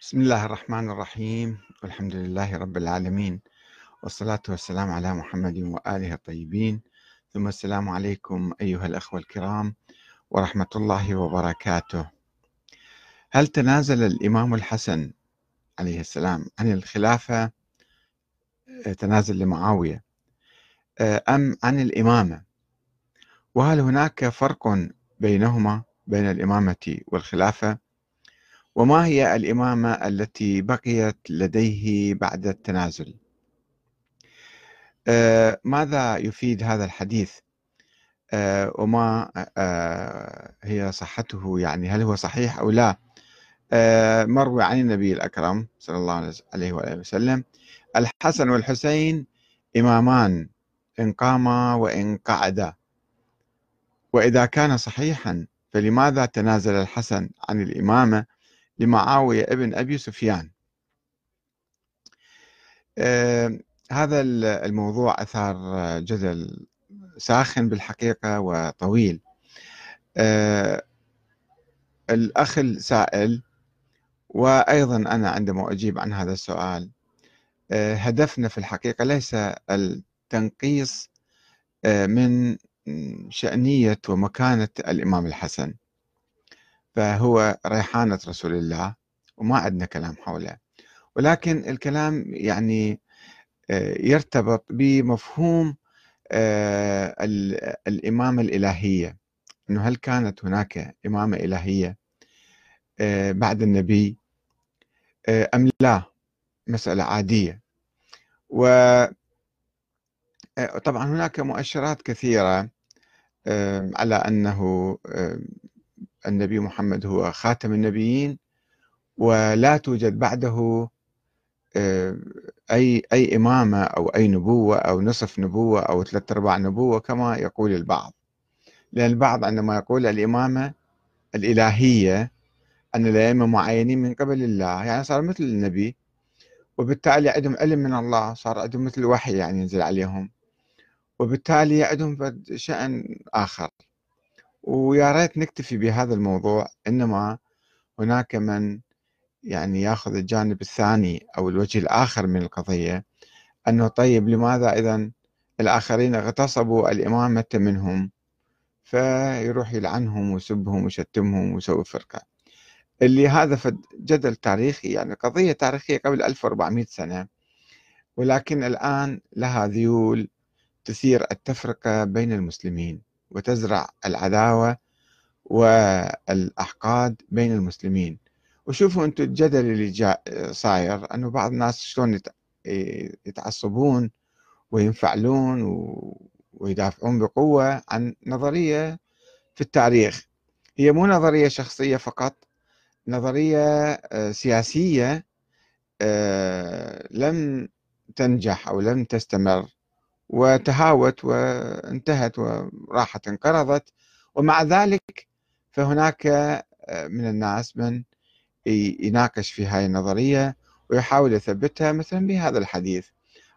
بسم الله الرحمن الرحيم. والحمد لله رب العالمين. والصلاة والسلام على محمد وآله الطيبين. ثم السلام عليكم أيها الأخوة الكرام ورحمة الله وبركاته. هل تنازل الإمام الحسن عليه السلام عن الخلافة؟ تنازل لمعاوية. أم عن الإمامة؟ وهل هناك فرق بينهما بين الإمامة والخلافة؟ وما هي الإمامة التي بقيت لديه بعد التنازل؟ آه ماذا يفيد هذا الحديث؟ آه وما آه هي صحته؟ يعني هل هو صحيح أو لا؟ مروي عن النبي الأكرم صلى الله عليه وآله وسلم الحسن والحسين إمامان إن قاما وإن قعدا. وإذا كان صحيحا فلماذا تنازل الحسن عن الإمامة لمعاوية ابن أبي سفيان. هذا الموضوع أثار جدل ساخن بالحقيقة وطويل. الأخ السائل وأيضا أنا عندما أجيب عن هذا السؤال هدفنا في الحقيقة ليس التنقيص من شأنية ومكانة الإمام الحسن. فهو ريحانة رسول الله وما عندنا كلام حوله. ولكن الكلام يعني آه، يرتبط بمفهوم آه، الإمامة الإلهية. أنه هل كانت هناك إمامة إلهية آه، بعد النبي؟ أم لا؟ مسألة عادية. وطبعا هناك مؤشرات كثيرة على أنه النبي محمد هو خاتم النبيين ولا توجد بعده آه، أي أي إمامة أو أي نبوة أو نصف نبوة أو ثلاثة أرباع نبوة كما يقول البعض. لأن البعض عندما يقول الإمامة الإلهية أن الأئمة معينين من قبل الله يعني صار مثل النبي وبالتالي عندهم علم من الله صار عندهم مثل الوحي يعني ينزل عليهم وبالتالي عندهم شأن آخر. ويا ريت نكتفي بهذا الموضوع إنما هناك من يعني ياخذ الجانب الثاني أو الوجه الآخر من القضية أنه طيب لماذا إذا الآخرين اغتصبوا الإمامة منهم فيروح يلعنهم ويسبهم ويشتمهم ويسوي فرقة. اللي هذا جدل تاريخي يعني قضية تاريخية قبل 1400 سنة ولكن الآن لها ذيول تثير التفرقة بين المسلمين. وتزرع العداوة والأحقاد بين المسلمين. وشوفوا أنتم الجدل اللي جاء صاير أنه بعض الناس شلون يتعصبون وينفعلون ويدافعون بقوة عن نظرية في التاريخ. هي مو نظرية شخصية فقط نظرية آه، سياسية آه، لم تنجح أو لم تستمر. وتهاوت وانتهت وراحت انقرضت. ومع ذلك فهناك آه، من الناس من يناقش في هاي النظرية ويحاول يثبتها مثلا بهذا الحديث.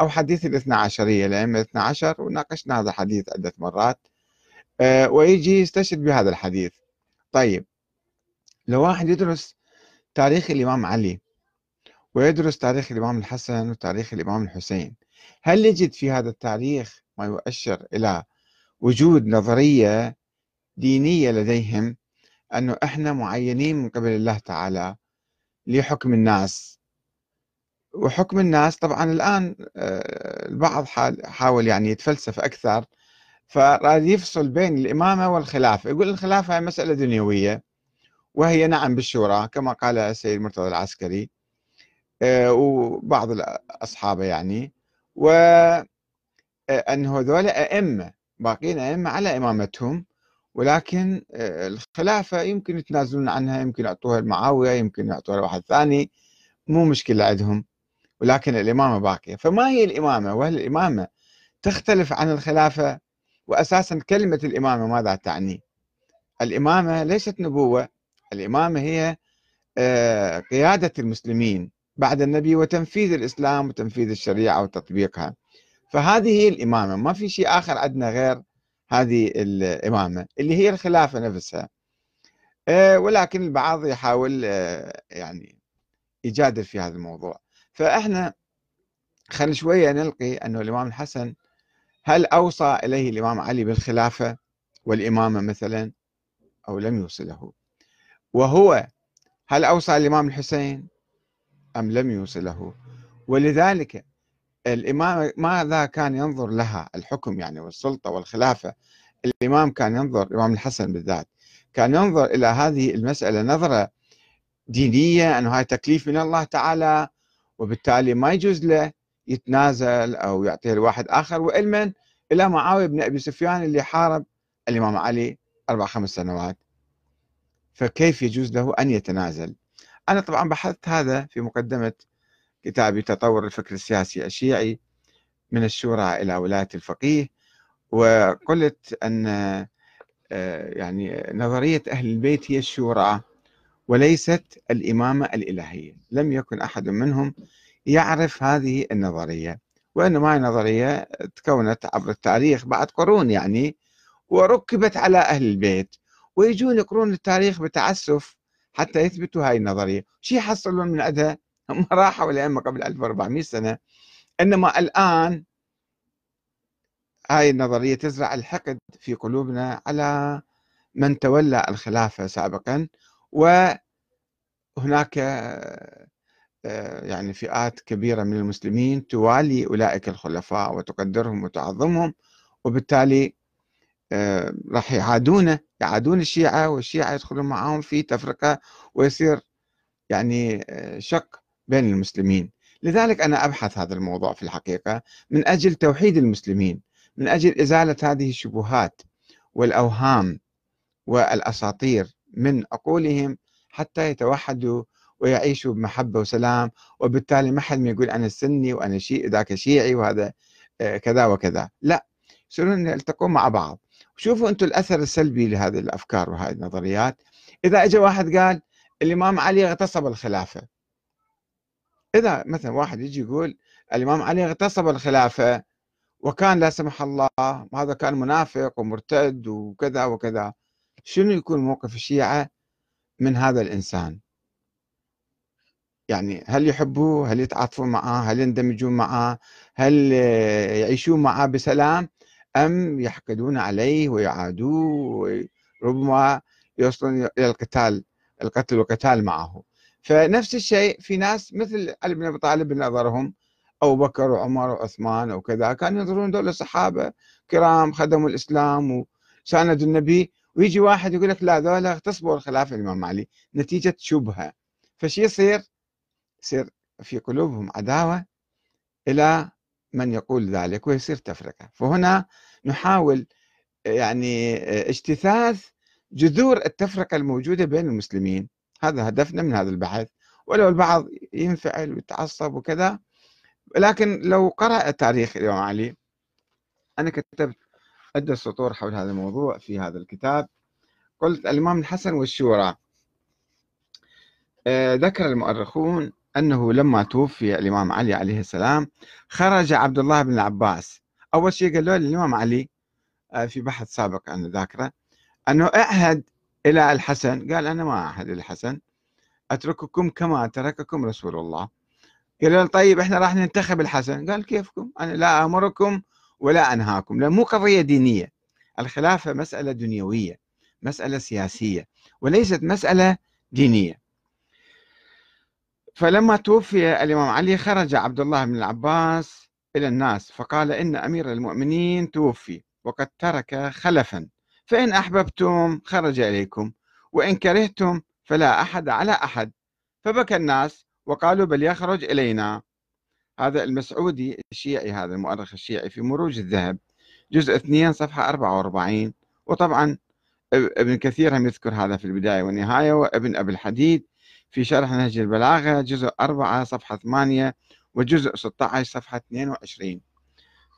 أو حديث الاثنى عشرية الأئمة الاثنى عشر وناقشنا هذا الحديث عدة مرات آه، ويجي يستشهد بهذا الحديث. طيب لو واحد يدرس تاريخ الإمام علي ويدرس تاريخ الإمام الحسن وتاريخ الإمام الحسين هل يجد في هذا التاريخ ما يؤشر إلى وجود نظرية دينية لديهم أنه إحنا معينين من قبل الله تعالى لحكم الناس؟ وحكم الناس طبعا الآن آه، البعض حاول يعني يتفلسف أكثر فراد يفصل بين الإمامة والخلافة يقول الخلافة مسألة دنيوية وهي نعم بالشورى كما قال السيد مرتضى العسكري آه، وبعض أصحابه يعني. وأن هذول أئمة باقين أئمة على إمامتهم ولكن الخلافة يمكن يتنازلون عنها يمكن يعطوها لمعاوية يمكن يعطوها لواحد ثاني مو مشكلة عندهم ولكن الإمامة باقية. فما هي الإمامة؟ وهل الإمامة تختلف عن الخلافة؟ وأساسا كلمة الإمامة ماذا تعني؟ الإمامة ليست نبوة الإمامة هي قيادة المسلمين. بعد النبي وتنفيذ الإسلام وتنفيذ الشريعة وتطبيقها. فهذه هي الإمامة. ما في شيء آخر عندنا غير هذه الإمامة اللي هي الخلافة نفسها. آه، ولكن البعض يحاول آه، يعني يجادل في هذا الموضوع. فإحنا خل شوية نلقي أنه الإمام الحسن هل أوصى إليه الإمام علي بالخلافة والإمامة مثلا أو لم يوصله؟ وهو هل أوصى الإمام الحسين؟ أم لم يوصله. ولذلك الإمام ماذا كان ينظر لها؟ الحكم يعني والسلطة والخلافة. الإمام كان ينظر الإمام الحسن بالذات كان ينظر إلى هذه المسألة نظرة دينية أنه هاي تكليف من الله تعالى وبالتالي ما يجوز له يتنازل أو يعطيه لواحد آخر وعلما إلى معاوية بن أبي سفيان اللي حارب الإمام علي أربع خمس سنوات. فكيف يجوز له أن يتنازل؟ أنا طبعا بحثت هذا في مقدمة كتابي تطور الفكر السياسي الشيعي من الشورى إلى ولاية الفقيه وقلت أن آه، يعني نظرية أهل البيت هي الشورى وليست الإمامة الإلهية. لم يكن أحد منهم يعرف هذه النظرية وإنما هي نظرية تكونت عبر التاريخ بعد قرون يعني وركبت على أهل البيت ويجون يقرون التاريخ بتعسف حتى يثبتوا هاي النظرية. شي يحصلون من عندها؟ هم راحوا الأئمة قبل 1400 سنة. إنما الآن هاي النظرية تزرع الحقد في قلوبنا على من تولى الخلافة سابقا. وهناك آه، يعني فئات كبيرة من المسلمين توالي أولئك الخلفاء وتقدرهم وتعظمهم وبالتالي آه، راح يعادونه. يعادون الشيعة والشيعة يدخلون معهم في تفرقة ويصير يعني آه، شق بين المسلمين. لذلك أنا أبحث هذا الموضوع في الحقيقة من أجل توحيد المسلمين من أجل إزالة هذه الشبهات والأوهام والأساطير من عقولهم حتى يتوحدوا ويعيشوا بمحبة وسلام. وبالتالي ما حد يقول أنا سني وأنا شيعي ذاك شيعي وهذا آه، كذا وكذا. لا يصيرون يلتقون مع بعض. شوفوا أنتم الأثر السلبي لهذه الأفكار وهذه النظريات. إذا اجى واحد قال الإمام علي اغتصب الخلافة. إذا مثلا واحد يجي يقول الإمام علي اغتصب الخلافة وكان لا سمح الله هذا كان منافق ومرتد وكذا وكذا. شنو يكون موقف الشيعة من هذا الإنسان؟ يعني هل يحبوه؟ هل يتعاطفون معه هل يندمجون معه هل يعيشون معه بسلام؟ أم يحقدون عليه ويعادوه وربما يوصلون إلى القتال القتل والقتال معه. فنفس الشيء في ناس مثل علي بن أبي طالب بنظرهم أبو بكر وعمر وعثمان وكذا كانوا ينظرون دول الصحابة كرام خدموا الإسلام وساندوا النبي ويجي واحد يقول لك لا ذولا اغتصبوا الخلافة الإمام علي. نتيجة شبهة. فشي يصير؟ يصير في قلوبهم عداوة إلى من يقول ذلك ويصير تفرقة. فهنا نحاول يعني اجتثاث جذور التفرقة الموجودة بين المسلمين. هذا هدفنا من هذا البحث. ولو البعض ينفعل ويتعصب وكذا. لكن لو قرأ تاريخ الإمام علي أنا كتبت عدة سطور حول هذا الموضوع في هذا الكتاب. قلت الإمام الحسن والشورى آه، ذكر المؤرخون أنه لما توفي الإمام علي عليه السلام خرج عبد الله بن العباس. أول شيء قال له الإمام علي آه، في بحث سابق أنا ذاكره أنه أعهد إلى الحسن. قال أنا ما أعهد إلى الحسن أترككم كما ترككم رسول الله. قال له طيب إحنا راح ننتخب الحسن. قال كيفكم؟ أنا لا أمركم ولا أنهاكم. لأن مو قضية دينية. الخلافة مسألة دنيوية مسألة سياسية وليست مسألة دينية. فلما توفي الإمام علي خرج عبد الله بن العباس إلى الناس فقال إن أمير المؤمنين توفي وقد ترك خلفا فإن أحببتم خرج إليكم وإن كرهتم فلا أحد على أحد. فبكى الناس وقالوا بل يخرج إلينا. هذا المسعودي الشيعي هذا المؤرخ الشيعي في مروج الذهب جزء 2 صفحة 44 وطبعا ابن كثير هم يذكر هذا في البداية والنهاية وابن أبي الحديد في شرح نهج البلاغة جزء 4 صفحة 8 وجزء 16 صفحة 22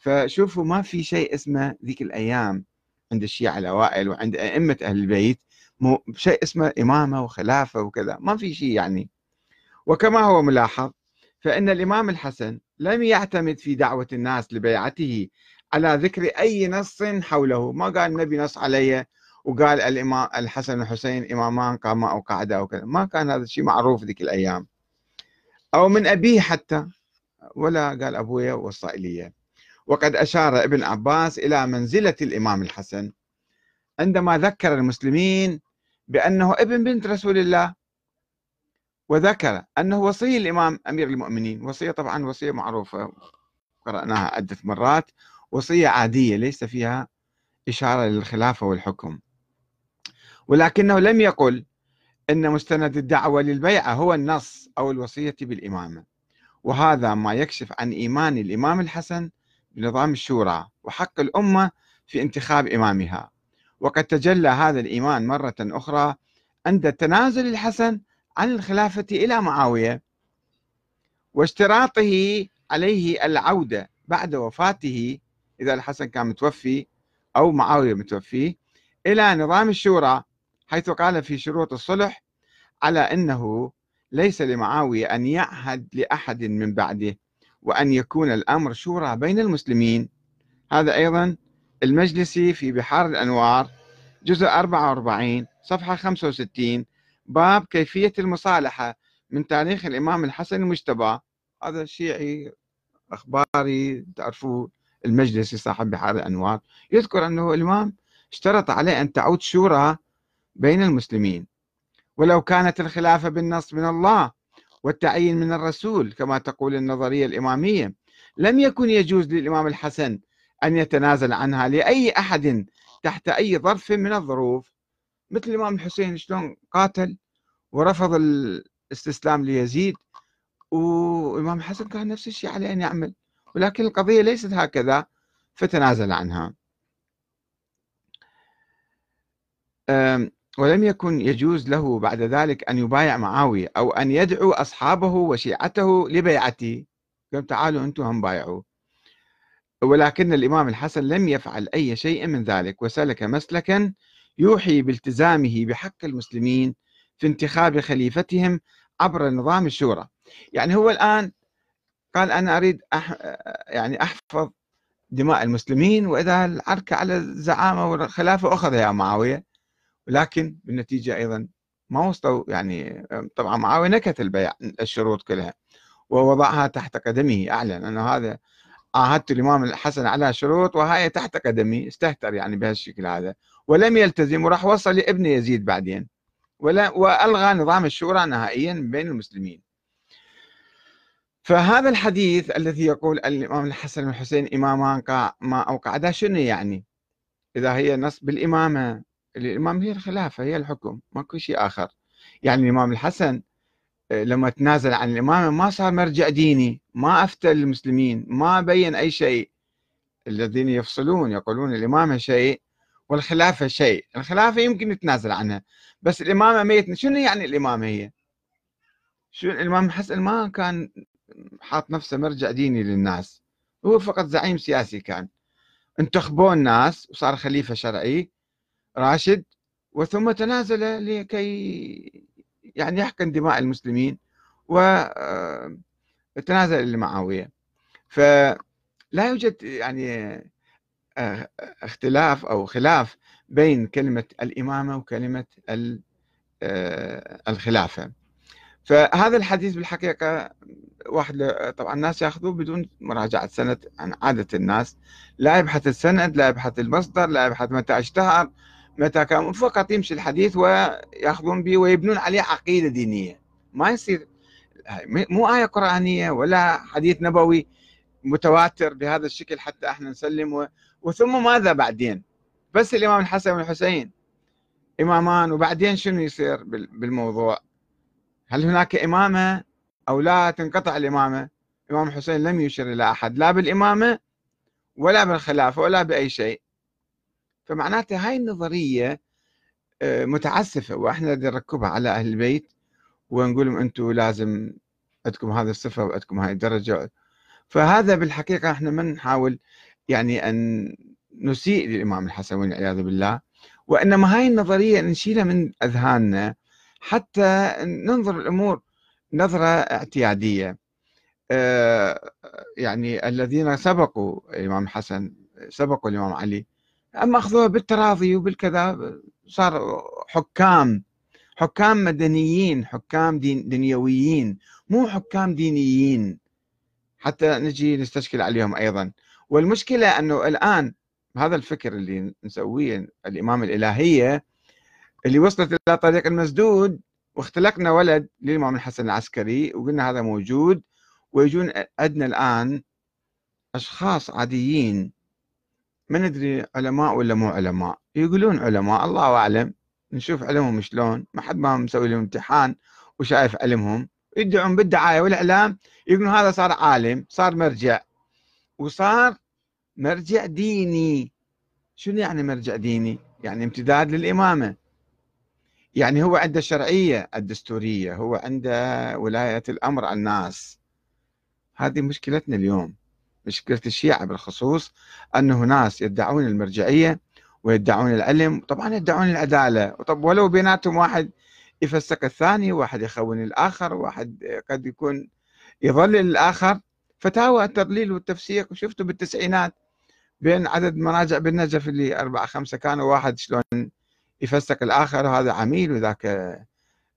فشوفوا ما في شيء اسمه ذيك الأيام عند الشيعة الأوائل وعند أئمة أهل البيت شيء اسمه إمامة وخلافة وكذا. ما في شيء يعني. وكما هو ملاحظ فإن الإمام الحسن لم يعتمد في دعوة الناس لبيعته على ذكر أي نص حوله. ما قال النبي نص علي وقال الإمام الحسن والحسين إمامان قاما أو قعدا أو كذا. ما كان هذا الشيء معروف ذيك الأيام. أو من أبيه حتى ولا قال أبويا وصى إلي وقد أشار ابن عباس إلى منزلة الإمام الحسن. عندما ذكر المسلمين بأنه ابن بنت رسول الله وذكر أنه وصي الإمام أمير المؤمنين. وصية طبعا وصية معروفة. قرأناها عدة مرات. وصية عادية ليس فيها إشارة للخلافة والحكم. ولكنه لم يقل أن مستند الدعوة للبيعة هو النص أو الوصية بالإمامة. وهذا ما يكشف عن إيمان الإمام الحسن بنظام الشورى وحق الأمة في انتخاب إمامها. وقد تجلى هذا الإيمان مرة أخرى عند تنازل الحسن عن الخلافة إلى معاوية واشتراطه عليه العودة بعد وفاته إذا الحسن كان متوفي أو معاوية متوفي إلى نظام الشورى حيث قال في شروط الصلح على أنه ليس لمعاوية أن يعهد لأحد من بعده وأن يكون الأمر شورى بين المسلمين. هذا أيضا المجلسي في بحار الأنوار جزء 44 صفحة 65 باب كيفية المصالحة من تاريخ الإمام الحسن المجتبى. هذا شيعي أخباري تعرفوه المجلسي صاحب بحار الأنوار. يذكر أنه الإمام اشترط عليه أن تعود شورى بين المسلمين. ولو كانت الخلافة بالنص من الله والتعيين من الرسول كما تقول النظرية الإمامية لم يكن يجوز للإمام الحسن أن يتنازل عنها لأي أحد تحت أي ظرف من الظروف. مثل الإمام الحسين شلون قاتل ورفض الاستسلام ليزيد والإمام الحسن كان نفس الشيء عليه أن يعمل. ولكن القضية ليست هكذا فتنازل عنها. ولم يكن يجوز له بعد ذلك أن يبايع معاوية أو أن يدعو أصحابه وشيعته لبيعته. قال تعالوا أنتم هم بايعوا ولكن الإمام الحسن لم يفعل أي شيء من ذلك وسلك مسلكا يوحي بالتزامه بحق المسلمين في انتخاب خليفتهم عبر نظام الشورى. يعني هو الآن قال أنا أريد أح... يعني أحفظ دماء المسلمين وإذا العركة على الزعامة والخلافة أخذها معاوية. ولكن بالنتيجة أيضا ما وصلوا يعني طبعا معاوية نكت البيع الشروط كلها ووضعها تحت قدمه أعلن أنه هذا عاهدت الإمام الحسن على شروط وهي تحت قدمي استهتر يعني بهالشكل هذا ولم يلتزم وراح وصل لابن يزيد بعدين ولا وألغى نظام الشورى نهائيا بين المسلمين. فهذا الحديث الذي يقول الإمام الحسن والحسين إمامان ما أوقعدا شنو يعني؟ إذا هي نص بالإمامة الإمام هي الخلافة هي الحكم ماكو شيء آخر. يعني الإمام الحسن آه، لما تنازل عن الإمامة ما صار مرجع ديني ما أفتى المسلمين ما بين أي شيء. الذين يفصلون يقولون الإمامة شيء والخلافة شيء. الخلافة يمكن يتنازل عنها بس الإمامة ميت شنو يعني الإمامة هي؟ شو الإمام الحسن ما كان حاط نفسه مرجع ديني للناس هو فقط زعيم سياسي كان. انتخبوه الناس وصار خليفة شرعي راشد وثم تنازل لكي يعني يحقن دماء المسلمين وتنازل آه، لمعاوية فلا يوجد يعني آه، اختلاف أو خلاف بين كلمة الإمامة وكلمة آه، الخلافة. فهذا الحديث بالحقيقة واحد طبعا الناس يأخذوه بدون مراجعة سند عن عادة الناس. لا يبحث السند لا يبحث المصدر لا يبحث متى اشتهر. متى كان فقط يمشي الحديث ويأخذون به ويبنون عليه عقيدة دينية. ما يصير. مو آية قرآنية ولا حديث نبوي متواتر بهذا الشكل حتى إحنا نسلم و... وثم ماذا بعدين؟ بس الإمام الحسن والحسين إمامان وبعدين شنو يصير بالموضوع؟ هل هناك إمامة أو لا؟ تنقطع الإمامة. الإمام الحسين لم يشر إلى أحد لا بالإمامة ولا بالخلافة ولا بأي شيء. فمعناته هاي النظرية آه، متعسفة وإحنا نركبها على أهل البيت ونقول لهم أنتم لازم عندكم هذه الصفة وعندكم هاي الدرجة. فهذا بالحقيقة إحنا ما نحاول يعني أن نسيء للإمام الحسن والعياذ بالله وإنما هاي النظرية نشيلها من أذهاننا حتى ننظر الأمور نظرة اعتيادية. آه، يعني الذين سبقوا الإمام الحسن سبقوا الإمام علي أما أخذوها بالتراضي وبالكذا صار حكام حكام مدنيين حكام دين دنيويين مو حكام دينيين. حتى نجي نستشكل عليهم أيضا. والمشكلة أنه الآن هذا الفكر اللي نسويه الإمام الإلهية اللي وصلت إلى طريق المسدود واختلقنا ولد للإمام الحسن العسكري وقلنا هذا موجود. ويجون عندنا الآن أشخاص عاديين ما ندري علماء ولا مو علماء. يقولون علماء الله أعلم. نشوف علمهم شلون. ما حد ما مسوي لهم امتحان وشايف علمهم. يدعون بالدعاية والإعلام. يقولون هذا صار عالم صار مرجع. وصار مرجع ديني. شنو يعني مرجع ديني؟ يعني امتداد للإمامة. يعني هو عنده الشرعية الدستورية هو عنده ولاية الأمر على الناس. هذه مشكلتنا اليوم. مشكلة الشيعة بالخصوص أنه ناس يدعون المرجعية ويدعون العلم طبعا يدعون العدالة. طب ولو بيناتهم واحد يفسق الثاني واحد يخون الآخر واحد قد يكون يظلل الآخر. فتاوى التضليل والتفسيق وشفتوا بالتسعينات بين عدد مراجع بالنجف اللي أربعة خمسة كانوا واحد شلون يفسق الآخر وهذا عميل وذاك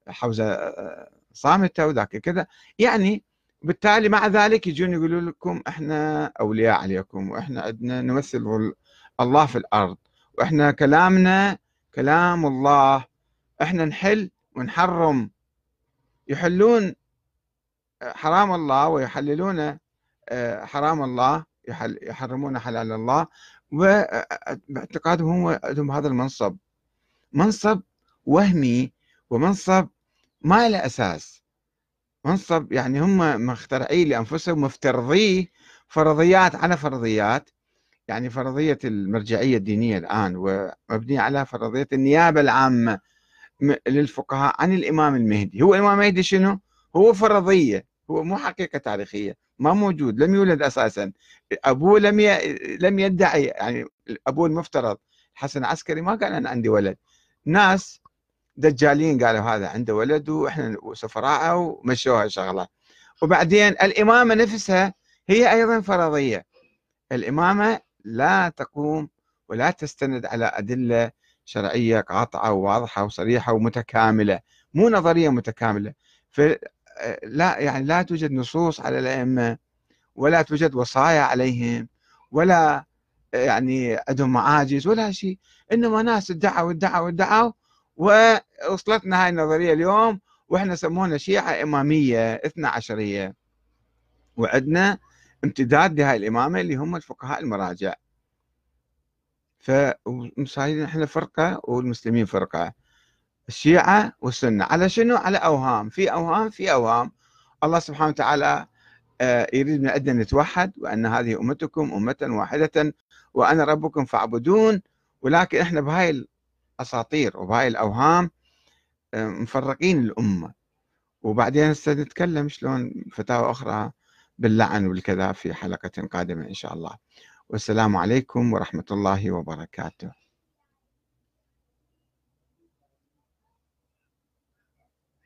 حوزة صامتة وذاك كذا. يعني بالتالي مع ذلك يجون يقولوا لكم إحنا أولياء عليكم وإحنا عندنا نمثل الله في الأرض وإحنا كلامنا كلام الله. إحنا نحل ونحرم. يحلون حرام الله ويحللون آه، حرام الله يحرمون حلال الله. وباعتقادهم هم عندهم هذا المنصب. منصب وهمي ومنصب ما له أساس. منصب يعني هم مخترعين لأنفسهم مفترضيه فرضيات على فرضيات. يعني فرضية المرجعية الدينية الآن ومبنية على فرضية النيابة العامة للفقهاء عن الإمام المهدي، هو الإمام المهدي شنو؟ هو فرضية، هو مو حقيقة تاريخية، ما موجود، لم يولد أساسا، أبوه لم ي... لم يدعي يعني أبوه المفترض حسن عسكري ما قال أنا عندي ولد، ناس دجالين قالوا هذا عنده ولد وإحنا سفراء ومشوها شغلة. وبعدين الإمامة نفسها هي أيضا فرضية. الإمامة لا تقوم ولا تستند على أدلة شرعية قاطعة وواضحة وصريحة ومتكاملة مو نظرية متكاملة. فلا يعني لا توجد نصوص على الأئمة ولا توجد وصايا عليهم ولا يعني عندهم معاجز ولا شيء. إنما ناس ادعوا ادعوا ادعوا ووصلتنا هاي النظرية اليوم وإحنا سمونا شيعه إمامية اثنا عشرية. وعندنا امتداد لهاي الإمامة اللي هم الفقهاء المراجع. فمصايرين إحنا فرقة والمسلمين فرقة. الشيعة والسنة. على شنو؟ على أوهام. في أوهام في أوهام. الله سبحانه وتعالى آه، يريد من عندنا نتوحد وأن هذه أمتكم أمة واحدة وأنا ربكم فاعبدون. ولكن إحنا بهاي أساطير وبهاي الأوهام آه، مفرقين الأمة. وبعدين سنتكلم شلون فتاوى أخرى باللعن والكذا في حلقة قادمة إن شاء الله. والسلام عليكم ورحمة الله وبركاته.